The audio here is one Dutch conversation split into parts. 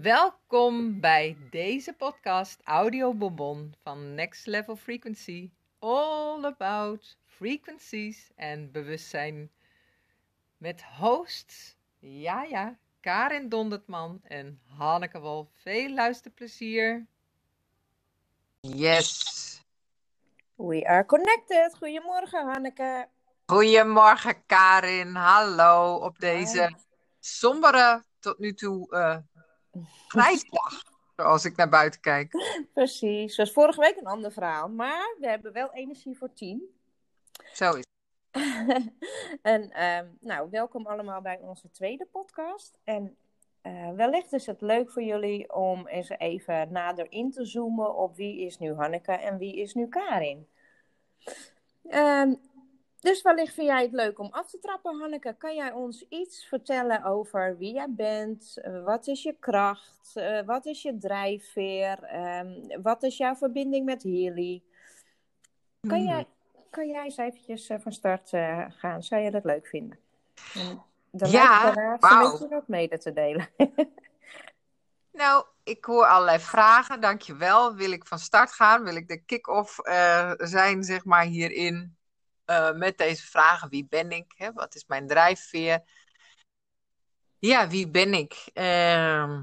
Welkom bij deze podcast Audio Bonbon van Next Level Frequency. All about frequencies en bewustzijn. Met hosts, ja ja, Karin Dondertman en Hanneke Wolf. Veel luisterplezier. Yes. We are connected. Goedemorgen, Hanneke. Goedemorgen, Karin. Hallo op deze sombere, tot nu toe uh, grijsdag, zoals ik naar buiten kijk. Precies. Zoals vorige week een ander verhaal, maar we hebben wel energie voor tien. Zo is en um, nou, welkom allemaal bij onze tweede podcast. En uh, wellicht is het leuk voor jullie om eens even nader in te zoomen op wie is nu Hanneke en wie is nu Karin. Um, dus wellicht vind jij het leuk om af te trappen, Hanneke. Kan jij ons iets vertellen over wie jij bent? Uh, wat is je kracht? Uh, wat is je drijfveer? Um, wat is jouw verbinding met Healy? Kan, mm. jij, kan jij eens eventjes uh, van start gaan? Zou je dat leuk vinden? En de ja, wow. je wat mede te delen. nou, ik hoor allerlei vragen. Dankjewel. Wil ik van start gaan? Wil ik de kick-off zijn, zeg maar, hierin? Uh, met deze vragen. Wie ben ik? Hè? Wat is mijn drijfveer? Ja, wie ben ik? Uh,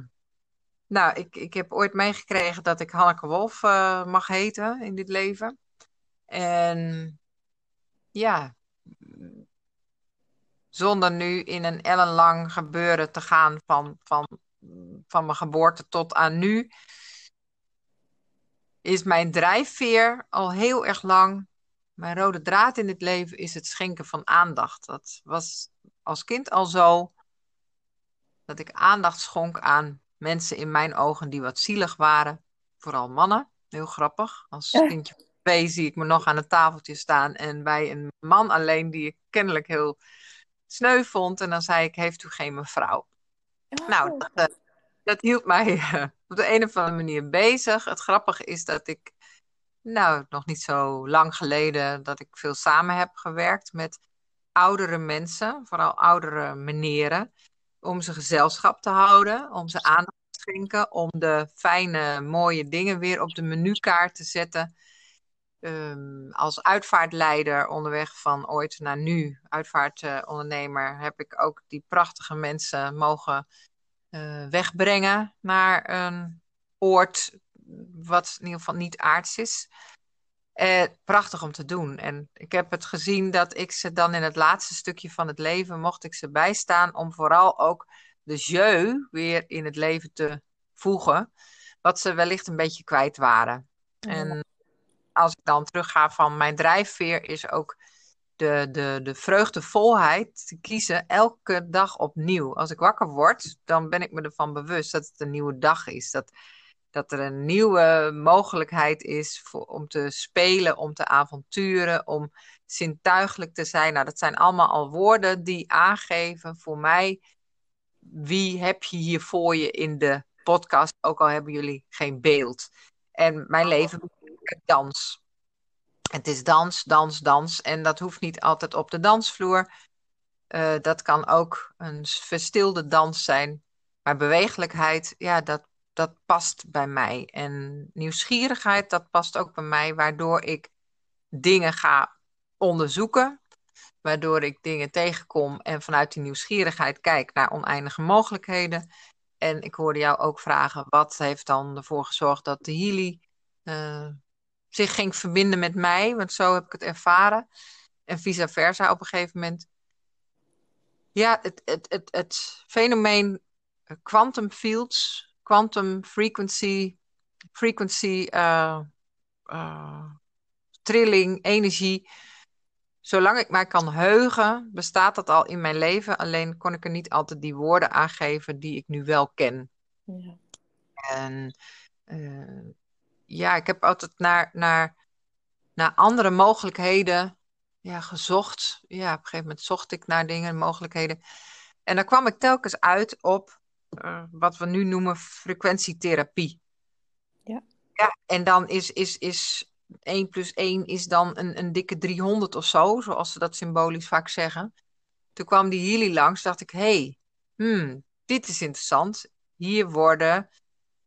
nou, ik, ik heb ooit meegekregen dat ik Hanneke Wolf uh, mag heten in dit leven. En ja, zonder nu in een ellenlang gebeuren te gaan van, van, van mijn geboorte tot aan nu, is mijn drijfveer al heel erg lang mijn rode draad in het leven is het schenken van aandacht. Dat was als kind al zo dat ik aandacht schonk aan mensen in mijn ogen die wat zielig waren. Vooral mannen. Heel grappig. Als kindje van twee zie ik me nog aan het tafeltje staan en bij een man alleen die ik kennelijk heel sneu vond. En dan zei ik, heeft u geen mevrouw? Oh. Nou, dat, uh, dat, hield mij uh, op de een of andere manier bezig. Het grappige is dat ik nou, nog niet zo lang geleden dat ik veel samen heb gewerkt met oudere mensen, vooral oudere meneren, om ze gezelschap te houden, om ze aandacht te schenken, om de fijne, mooie dingen weer op de menukaart te zetten. Um, als uitvaartleider onderweg van ooit naar nu, uitvaartondernemer, heb ik ook die prachtige mensen mogen uh, wegbrengen naar een oord wat in ieder geval niet aards is. Eh, prachtig om te doen. En ik heb het gezien dat ik ze dan in het laatste stukje van het leven mocht ik ze bijstaan om vooral ook de jeu weer in het leven te voegen, wat ze wellicht een beetje kwijt waren. En als ik dan terugga van mijn drijfveer is ook de, de, de vreugdevolheid te kiezen elke dag opnieuw. Als ik wakker word, dan ben ik me ervan bewust dat het een nieuwe dag is. Dat dat er een nieuwe mogelijkheid is voor, om te spelen, om te avonturen, om zintuigelijk te zijn. Nou, dat zijn allemaal al woorden die aangeven voor mij wie heb je hier voor je in de podcast, ook al hebben jullie geen beeld. En mijn leven is dans. Het is dans, dans, dans. En dat hoeft niet altijd op de dansvloer. Uh, dat kan ook een verstilde dans zijn. Maar bewegelijkheid, ja, dat dat past bij mij. En nieuwsgierigheid, dat past ook bij mij, waardoor ik dingen ga onderzoeken. Waardoor ik dingen tegenkom en vanuit die nieuwsgierigheid kijk naar oneindige mogelijkheden. En ik hoorde jou ook vragen, wat heeft dan ervoor gezorgd dat de Healy uh, zich ging verbinden met mij? Want zo heb ik het ervaren. En vice versa op een gegeven moment. Ja, het, het, het, het fenomeen quantum fields, quantum frequency, frequency uh, uh, trilling, energie. Zolang ik mij kan heugen, bestaat dat al in mijn leven. Alleen kon ik er niet altijd die woorden aangeven die ik nu wel ken. Ja. En uh, ja, ik heb altijd naar, naar, naar andere mogelijkheden ja, gezocht. Ja, op een gegeven moment zocht ik naar dingen, mogelijkheden. En dan kwam ik telkens uit op uh, wat we nu noemen frequentietherapie. Ja. ja en dan is, is, is 1 plus 1 is dan een, een dikke 300 of zo, zoals ze dat symbolisch vaak zeggen. Toen kwam die Healy langs, dacht ik, hé, hey, hmm, dit is interessant. hier worden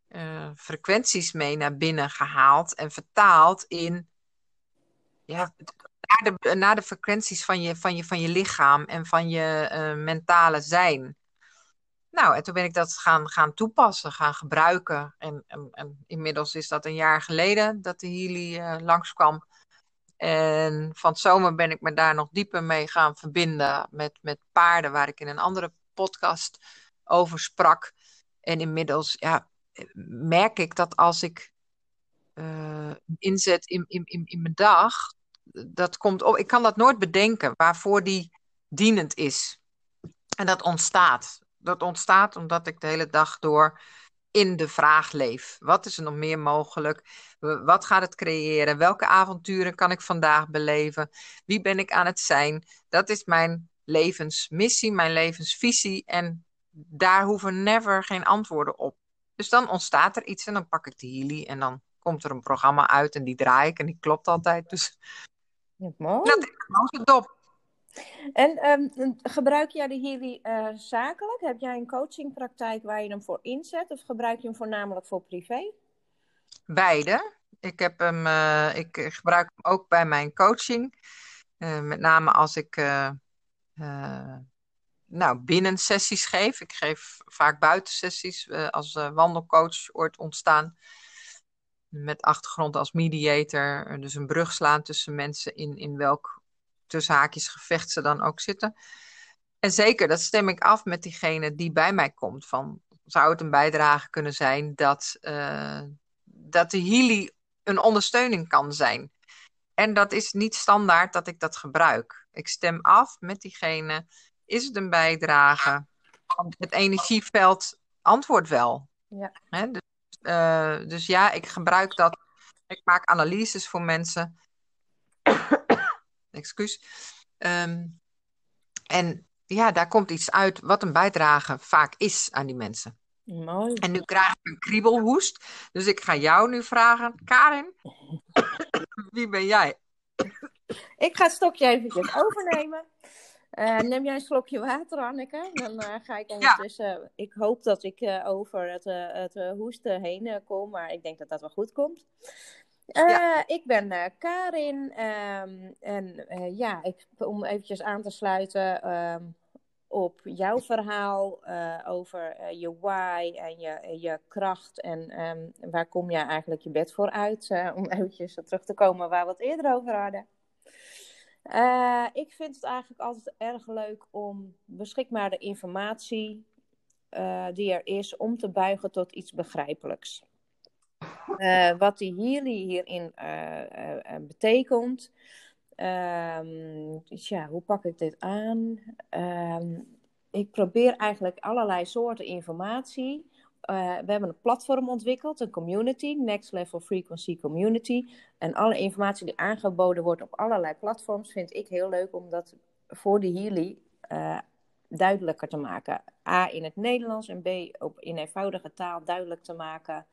uh, frequenties mee naar binnen gehaald en vertaald in ja, naar, de, naar de frequenties van je, van, je, van je lichaam en van je uh, mentale zijn. Nou, en toen ben ik dat gaan, gaan toepassen, gaan gebruiken. En, en, inmiddels is dat een jaar geleden dat de Healy uh, langskwam. En van zomer ben ik me daar nog dieper mee gaan verbinden met, met paarden, waar ik in een andere podcast over sprak. En inmiddels ja, merk ik dat als ik uh, inzet in, in, in, in mijn dag, dat komt op. Ik kan dat nooit bedenken waarvoor die dienend is. En dat ontstaat. Dat ontstaat omdat ik de hele dag door in de vraag leef. Wat is er nog meer mogelijk? Wat gaat het creëren? Welke avonturen kan ik vandaag beleven? Wie ben ik aan het zijn? Dat is mijn levensmissie, mijn levensvisie. En daar hoeven never geen antwoorden op. Dus dan ontstaat er iets en dan pak ik de Healy en dan komt er een programma uit en die draai ik en die klopt altijd. Dus mooi. dat is zo dop. En um, gebruik jij de Healy uh, zakelijk? Heb jij een coachingpraktijk waar je hem voor inzet of gebruik je hem voornamelijk voor privé? Beide. Ik, heb hem, uh, ik gebruik hem ook bij mijn coaching. Uh, met name als ik nou, binnen sessies geef. Ik geef vaak buitensessies als wandelcoach ooit ontstaan. Met achtergrond als mediator. Dus een brug slaan tussen mensen in, in welk tussen haakjes gevecht ze dan ook zitten. En zeker, dat stem ik af met diegene die bij mij komt. Van, zou het een bijdrage kunnen zijn dat, uh, dat de Healy een ondersteuning kan zijn? En dat is niet standaard dat ik dat gebruik. Ik stem af met diegene. Is het een bijdrage? Het energieveld antwoordt wel. Ja. dus, uh, dus ja, ik gebruik dat. Ik maak analyses voor mensen excuus. Um, en ja, daar komt iets uit wat een bijdrage vaak is aan die mensen. Mooi. En nu krijg ik een kriebelhoest. Dus ik ga jou nu vragen, Karin, wie ben jij? Ik ga het stokje eventjes overnemen. Uh, neem jij een slokje water, Anneke? Dan uh, ga ik ondertussen. Ja. Ik hoop dat ik over het, het hoesten heen kom, maar ik denk dat dat wel goed komt. Uh, ik ben uh, Karin um, en uh, ja, ik, om eventjes aan te sluiten um, op jouw verhaal over je why en je, je kracht en um, waar kom je eigenlijk je bed voor uit, om eventjes terug te komen waar we het eerder over hadden. ik vind het eigenlijk altijd erg leuk om beschikbare informatie die er is, om te buigen tot iets begrijpelijks. Uh, wat die Healy hierin uh, uh, betekent. Dus ja, hoe pak ik dit aan? Um, ik probeer eigenlijk allerlei soorten informatie. we hebben een platform ontwikkeld, een community, Next Level Frequency Community. En alle informatie die aangeboden wordt op allerlei platforms vind ik heel leuk om dat voor de Healy duidelijker te maken. A in het Nederlands en B op in eenvoudige taal duidelijk te maken.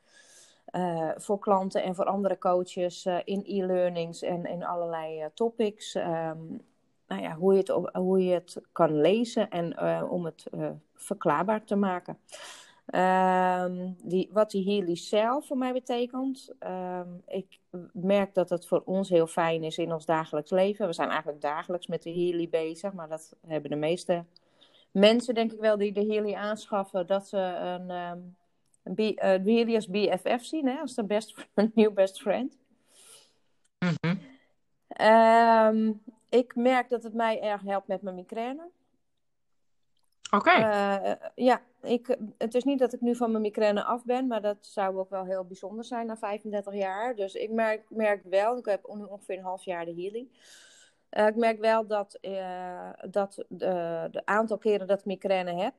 Uh, voor klanten en voor andere coaches uh, in e-learnings en in allerlei uh, topics. Um, nou ja, hoe, je het, hoe je het kan lezen en om het verklaarbaar te maken. Um, die, wat die Healy zelf voor mij betekent. Um, ik merk dat het voor ons heel fijn is in ons dagelijks leven. We zijn eigenlijk dagelijks met de Healy bezig, maar dat hebben de meeste mensen, denk ik wel, die de Healy aanschaffen, dat ze een uh, jullie als BFF zien, hè? als de best, nieuw best friend. Mm um, ik merk dat het mij erg helpt met mijn migraine. Oké. Okay. Uh, ja, ik, het is niet dat ik nu van mijn migraine af ben, maar dat zou ook wel heel bijzonder zijn na 35 jaar. Dus ik merk, merk wel, ik heb ongeveer een half jaar de healing. Uh, ik merk wel dat, uh, dat de, de, aantal keren dat ik migraine heb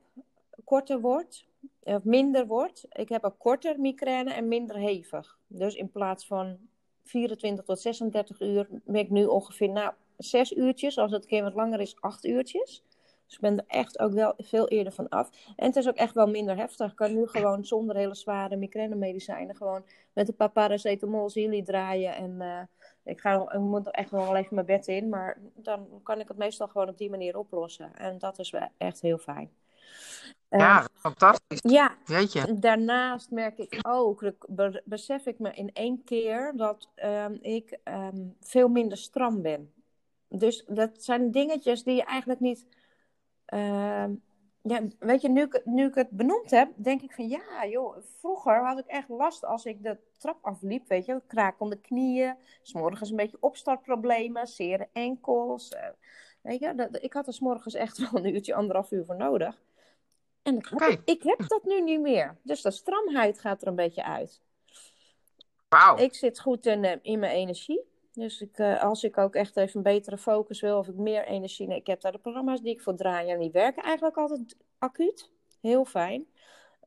korter wordt of minder wordt. Ik heb een korter migraine en minder hevig. Dus in plaats van 24 tot 36 uur ben ik nu ongeveer na 6 uurtjes. Als het een keer wat langer is, 8 uurtjes. Dus ik ben er echt ook wel veel eerder van af. En het is ook echt wel minder heftig. Ik kan nu gewoon zonder hele zware migrainemedicijnen gewoon met een paar paracetamol draaien. En uh, ik, ga, ik moet echt wel even mijn bed in. Maar dan kan ik het meestal gewoon op die manier oplossen. En dat is wel echt heel fijn. Ja, fantastisch. Ja, Weet je. daarnaast merk ik ook, besef ik me in één keer dat ehm, ik ehm, veel minder stram ben. Dus dat zijn dingetjes die je eigenlijk niet. ehm, ja, weet je, nu ik, het- nu ik het benoemd heb, denk ik van ja, joh, vroeger had ik echt last als ik de trap afliep, weet je, kraak om de knieën, s'morgens een beetje opstartproblemen, zere enkels. eh, weet je, dat, ik had er s'morgens echt wel een uurtje, anderhalf uur voor nodig. En ik heb, Oké. ik heb dat nu niet meer. Dus de stramheid gaat er een beetje uit. Wauw. Ik zit goed in, eh, in mijn energie. Dus ik, eh, als ik ook echt even een betere focus wil, of ik meer energie. Nee, ik heb daar de programma's die ik voor draai en die werken eigenlijk altijd acuut. Heel fijn.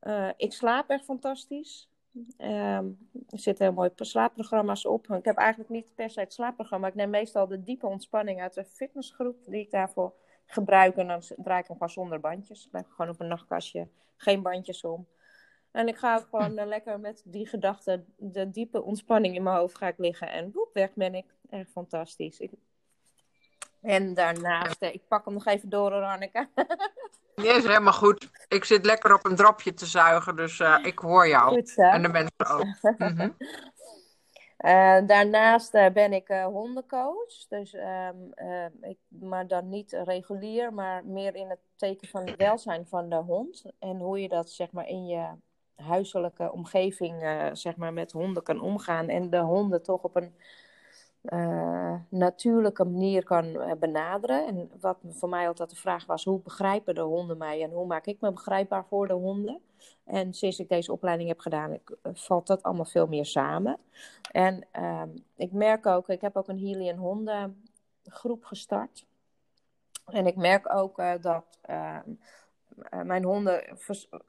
Eh, ik slaap echt fantastisch. Ehm, er zitten heel mooie slaapprogramma's op. Ik heb eigenlijk niet per se het slaapprogramma. Ik neem meestal de diepe ontspanning uit de fitnessgroep die ik daarvoor gebruik. En dan draai ik hem gewoon zonder bandjes. Ik leg gewoon op een nachtkastje. Geen bandjes om. En ik ga ook gewoon eh, lekker met die gedachte, de diepe ontspanning in mijn hoofd ga ik liggen. En woep, weg ben ik. Echt fantastisch. Ik... En daarnaast, eh, ik pak hem nog even door, hoor, Anneke. Die is helemaal goed. Ik zit lekker op een dropje te zuigen, dus eh, ik hoor jou. Goed. En de mensen ook. Mhm. Eh, daarnaast eh, ben ik eh, hondencoach. Dus, ehm, eh, ik, maar dan niet regulier, maar meer in het teken van het welzijn van de hond. En hoe je dat zeg maar, in je huiselijke omgeving zeg maar, met honden kan omgaan. En de honden toch op een natuurlijke manier kan benaderen. En wat voor mij altijd de vraag was, hoe begrijpen de honden mij en hoe maak ik me begrijpbaar voor de honden? En sinds ik deze opleiding heb gedaan, eh, valt dat allemaal veel meer samen. En ehm, ik merk ook, ik heb ook een Healy en Honden groep gestart. En ik merk ook eh, dat ehm, eh, mijn honden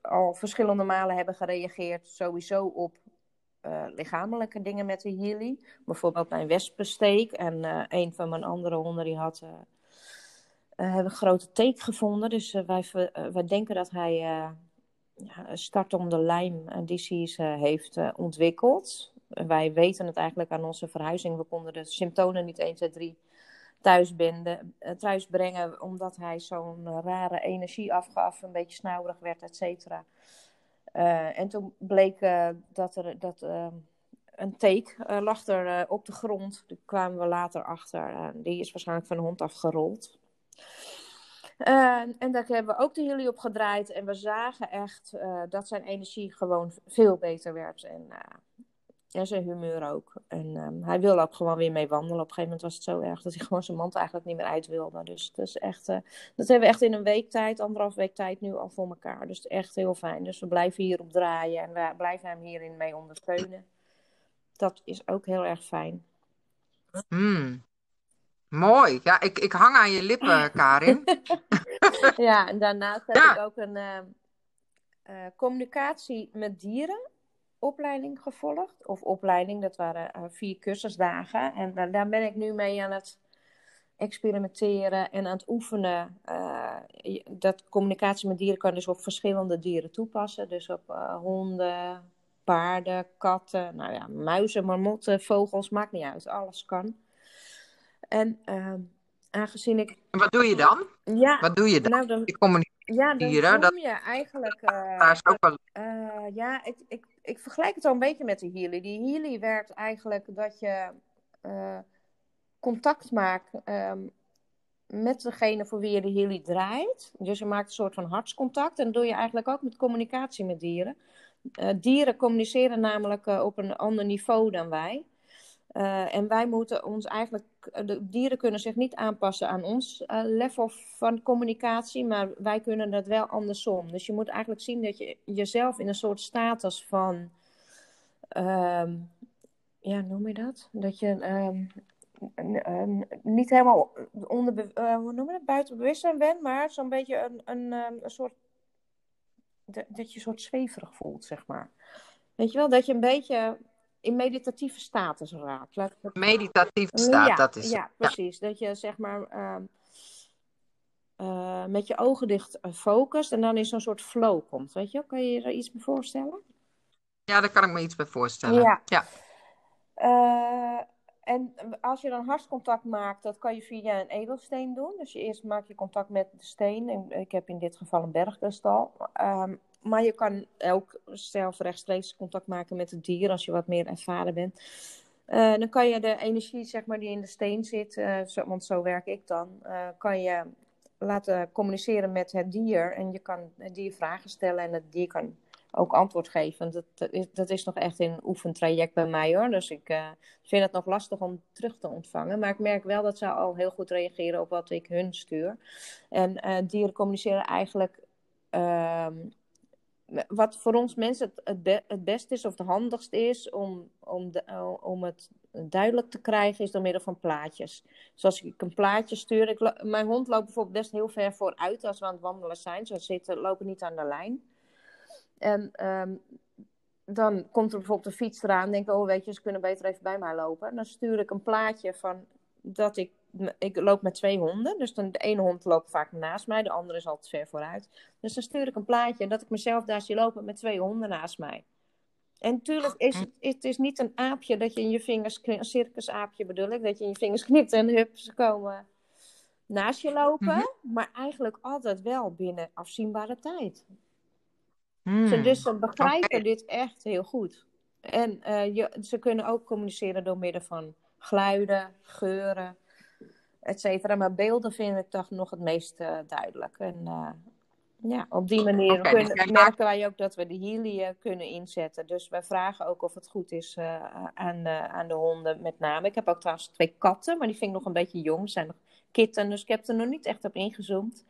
al verschillende malen hebben gereageerd sowieso op lichamelijke dingen met de Healy. Bijvoorbeeld mijn wespensteek. En een van mijn andere honden die had... hebben een grote teek gevonden. Dus wij, wij denken dat hij start om de Lyme disease eh, heeft eh, ontwikkeld. Wij weten het eigenlijk aan onze verhuizing. We konden de symptomen niet 1, 2, 3 thuis, binden, eh, thuis brengen, omdat hij zo'n eh, rare energie afgaf, een beetje snauwerig werd, et cetera. Eh, en toen bleek eh, dat er dat, eh, een teek eh, lag er eh, op de grond. Daar kwamen we later achter. Eh, die is waarschijnlijk van de hond afgerold. Eh, en daar hebben we ook de Hilly op gedraaid. En we zagen echt eh, dat zijn energie gewoon veel beter werd. En, eh, en zijn humeur ook. En ehm, hij wil ook gewoon weer mee wandelen. Op een gegeven moment was het zo erg dat hij gewoon zijn mand eigenlijk niet meer uit wilde. Dus dat is echt, eh, dat hebben we echt in een week tijd, anderhalf week tijd nu al voor elkaar. Dus echt heel fijn. Dus we blijven hierop draaien en we blijven hem hierin mee ondersteunen. Dat is ook heel erg fijn. Hmm. Mooi. Ja, ik, ik hang aan je lippen, Karin. Ja, en daarnaast heb Ja. ik ook een eh, eh, communicatie met dieren opleiding gevolgd. Of opleiding, dat waren eh, vier cursusdagen. En daar- ben ik nu mee aan het experimenteren en aan het oefenen. Dat communicatie met dieren kan dus op verschillende dieren toepassen. Dus op honden, paarden, katten, nou ja, muizen, marmotten, vogels, maakt niet uit. Alles kan. En ehm, aangezien ik... En wat doe je dan? Ja, Wat doe je dan? nou dan... Je communiceert Ja, dan dieren, dat- je eigenlijk. eh, daar is ook wel. eh, ja, ik, ik, ik vergelijk het al een beetje met de Healy. Die Healy werkt eigenlijk dat je eh, contact maakt ehm, met degene voor wie je de Healy draait. Dus je maakt een soort van hartscontact. En dat doe je eigenlijk ook met communicatie met dieren. Dieren communiceren namelijk op een ander niveau dan wij. Eh, en wij moeten ons eigenlijk, de dieren kunnen zich niet aanpassen aan ons eh, level van communicatie, maar wij kunnen dat wel andersom. Dus je moet eigenlijk zien dat je jezelf in een soort status van, ehm, ja, noem je dat? Dat je ehm, niet helemaal onder, eh, hoe noem je dat? buiten bewustzijn bent, maar zo'n beetje een, een, ehm, een soort, dat je een soort zweverig voelt, zeg maar. Weet je wel, dat je een beetje in meditatieve status raakt. Laat het Meditatief staat, ja, dat is ja, precies. Dat je zeg maar ehm, eh, met je ogen dicht eh, focust en dan in zo'n soort flow komt. Weet je, kan je je er iets bij voorstellen? Ja, daar kan ik me iets bij voorstellen. Ja. ja. Eh, En als je dan hartcontact maakt, dat kan je via een edelsteen doen. Dus je eerst maak je contact met de steen. Ik heb in dit geval een bergkristal. Um, maar je kan ook zelf rechtstreeks contact maken met het dier als je wat meer ervaren bent. Uh, dan kan je de energie zeg maar, die in de steen zit, uh, zo, want zo werk ik dan, uh, kan je laten communiceren met het dier. En je kan het dier vragen stellen en het dier kan ook antwoord geven. Dat, dat, is, dat is nog echt een oefentraject bij mij hoor. Dus ik vind het nog lastig om terug te ontvangen. Maar ik merk wel dat ze al heel goed reageren op wat ik hun stuur. En dieren communiceren eigenlijk ehm, wat voor ons mensen het, het, het beste is of het handigst is om, om, de, om het duidelijk te krijgen, is door middel van plaatjes. Zoals ik een plaatje stuur. Ik, mijn hond loopt bijvoorbeeld best heel ver vooruit als we aan het wandelen zijn. Ze zitten, lopen niet aan de lijn. En um, dan komt er bijvoorbeeld een fiets eraan. Denk ik, oh weet je, ze kunnen beter even bij mij lopen. Dan stuur ik een plaatje van dat ik ik loop met twee honden. Dus dan, de ene hond loopt vaak naast mij, de andere is altijd ver vooruit. Dus dan stuur ik een plaatje dat ik mezelf daar zie lopen met twee honden naast mij. En natuurlijk is het, het is niet een aapje dat je in je vingers knipt, een circusaapje bedoel ik, dat je in je vingers knipt en hup, ze komen naast je lopen. Mhm. Maar eigenlijk altijd wel binnen afzienbare tijd. Mm. dus ze begrijpen dit echt heel goed. En uh, je, ze kunnen ook communiceren door middel van geluiden, geuren, et cetera. Maar beelden vind ik toch nog het meest uh, duidelijk. En uh, ja, op die manier okay, kunnen, dus merken wij ook dat we de healy kunnen inzetten. Dus wij vragen ook of het goed is uh, aan, aan de honden met name. Ik heb ook trouwens twee katten, maar die vind ik nog een beetje jong. Ze zijn nog kitten, dus ik heb er nog niet echt op ingezoomd.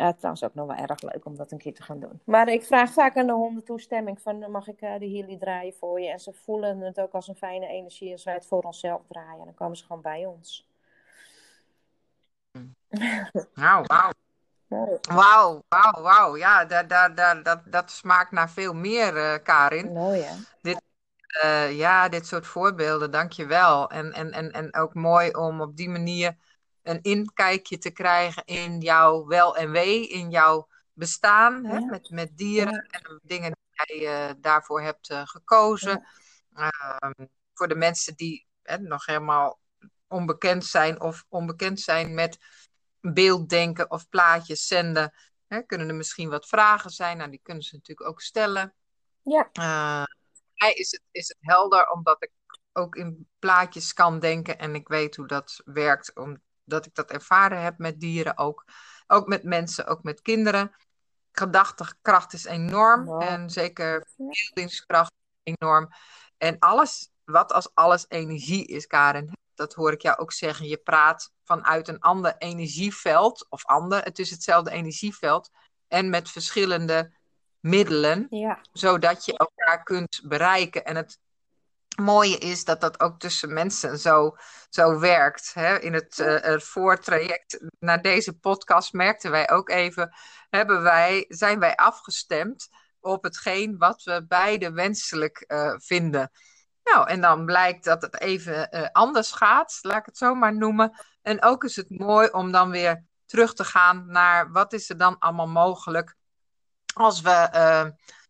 Uh, trouwens ook nog wel erg leuk om dat een keer te gaan doen. Maar ik vraag vaak aan de honden toestemming van mag ik uh, de healy draaien voor je? En ze voelen het ook als een fijne energie als wij het voor onszelf draaien. Dan komen ze gewoon bij ons. Nou, wauw. Wauw, wauw, wauw. Ja, dat, dat, dat, dat, dat smaakt naar veel meer, uh, Karin. Mooi, hè? Dit, uh, ja, dit soort voorbeelden, dank je wel. En, en, en, en ook mooi om op die manier een inkijkje te krijgen in jouw wel en wee, in jouw bestaan ja. hè, met, met dieren ja. en dingen die jij uh, daarvoor hebt gekozen. Ehm, voor de mensen die nog helemaal onbekend zijn of onbekend zijn met beelddenken of plaatjes zenden. Hè, kunnen er misschien wat vragen zijn? Nou, die kunnen ze natuurlijk ook stellen. Ja. Uh, mij is het, is het helder, omdat ik ook in plaatjes kan denken en ik weet hoe dat werkt, omdat ik dat ervaren heb met dieren ook. Ook met mensen, ook met kinderen. Gedachtekracht is enorm en zeker verbeeldingskracht enorm. En alles, wat als alles energie is, Karen, dat hoor ik jou ook zeggen. Je praat vanuit een ander energieveld, of ander, het is hetzelfde energieveld, en met verschillende middelen, ja. zodat je elkaar kunt bereiken. En het mooie is dat dat ook tussen mensen zo, zo werkt. Hè? In het, uh, het voortraject naar deze podcast merkten wij ook even, hebben wij, zijn wij afgestemd op hetgeen wat we beide wenselijk uh, vinden. Nou, en dan blijkt dat het even uh, anders gaat, laat ik het zo maar noemen. En ook is het mooi om dan weer terug te gaan naar wat is er dan allemaal mogelijk als we uh,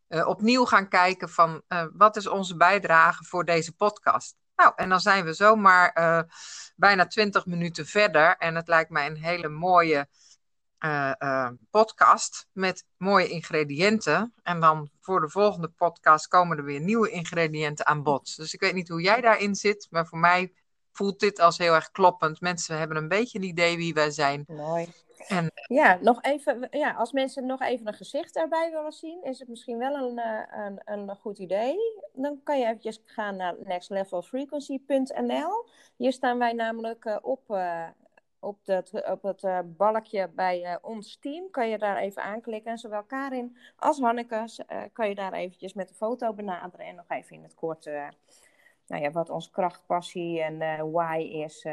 uh, opnieuw gaan kijken van wat is onze bijdrage voor deze podcast. Nou, en dan zijn we zomaar bijna twintig minuten verder en het lijkt mij een hele mooie uh, uh, podcast met mooie ingrediënten. En dan voor de volgende podcast komen er weer nieuwe ingrediënten aan bod. Dus ik weet niet hoe jij daarin zit, maar voor mij voelt dit als heel erg kloppend. Mensen hebben een beetje een idee wie wij zijn. Mooi. En, ja, nog even, ja, als mensen nog even een gezicht erbij willen zien, is het misschien wel een, een, een goed idee. Dan kan je eventjes gaan naar nextlevelfrequency.nl. Hier staan wij namelijk op op, dat, op het uh, balkje bij uh, ons team kan je daar even aanklikken. En zowel Karin als Hanneke uh, kan je daar eventjes met de foto benaderen. En nog even in het kort nou ja, wat ons krachtpassie en why is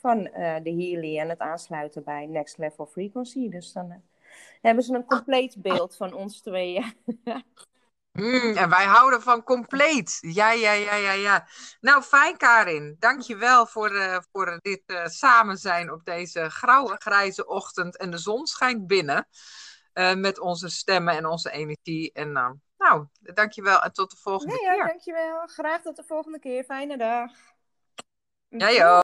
van de Healy en het aansluiten bij Next Level Frequency. Dus dan hebben ze een compleet beeld van ons tweeën. Mm, en wij houden van compleet. Ja, ja, ja, ja, ja. Nou, fijn Karin. Dankjewel voor, uh, voor dit uh, samen zijn op deze grauwe, grijze ochtend. En de zon schijnt binnen uh, met onze stemmen en onze energie. En nou, dankjewel en tot de volgende ja, keer. Ja, dankjewel. Graag tot de volgende keer. Fijne dag. Jij ook.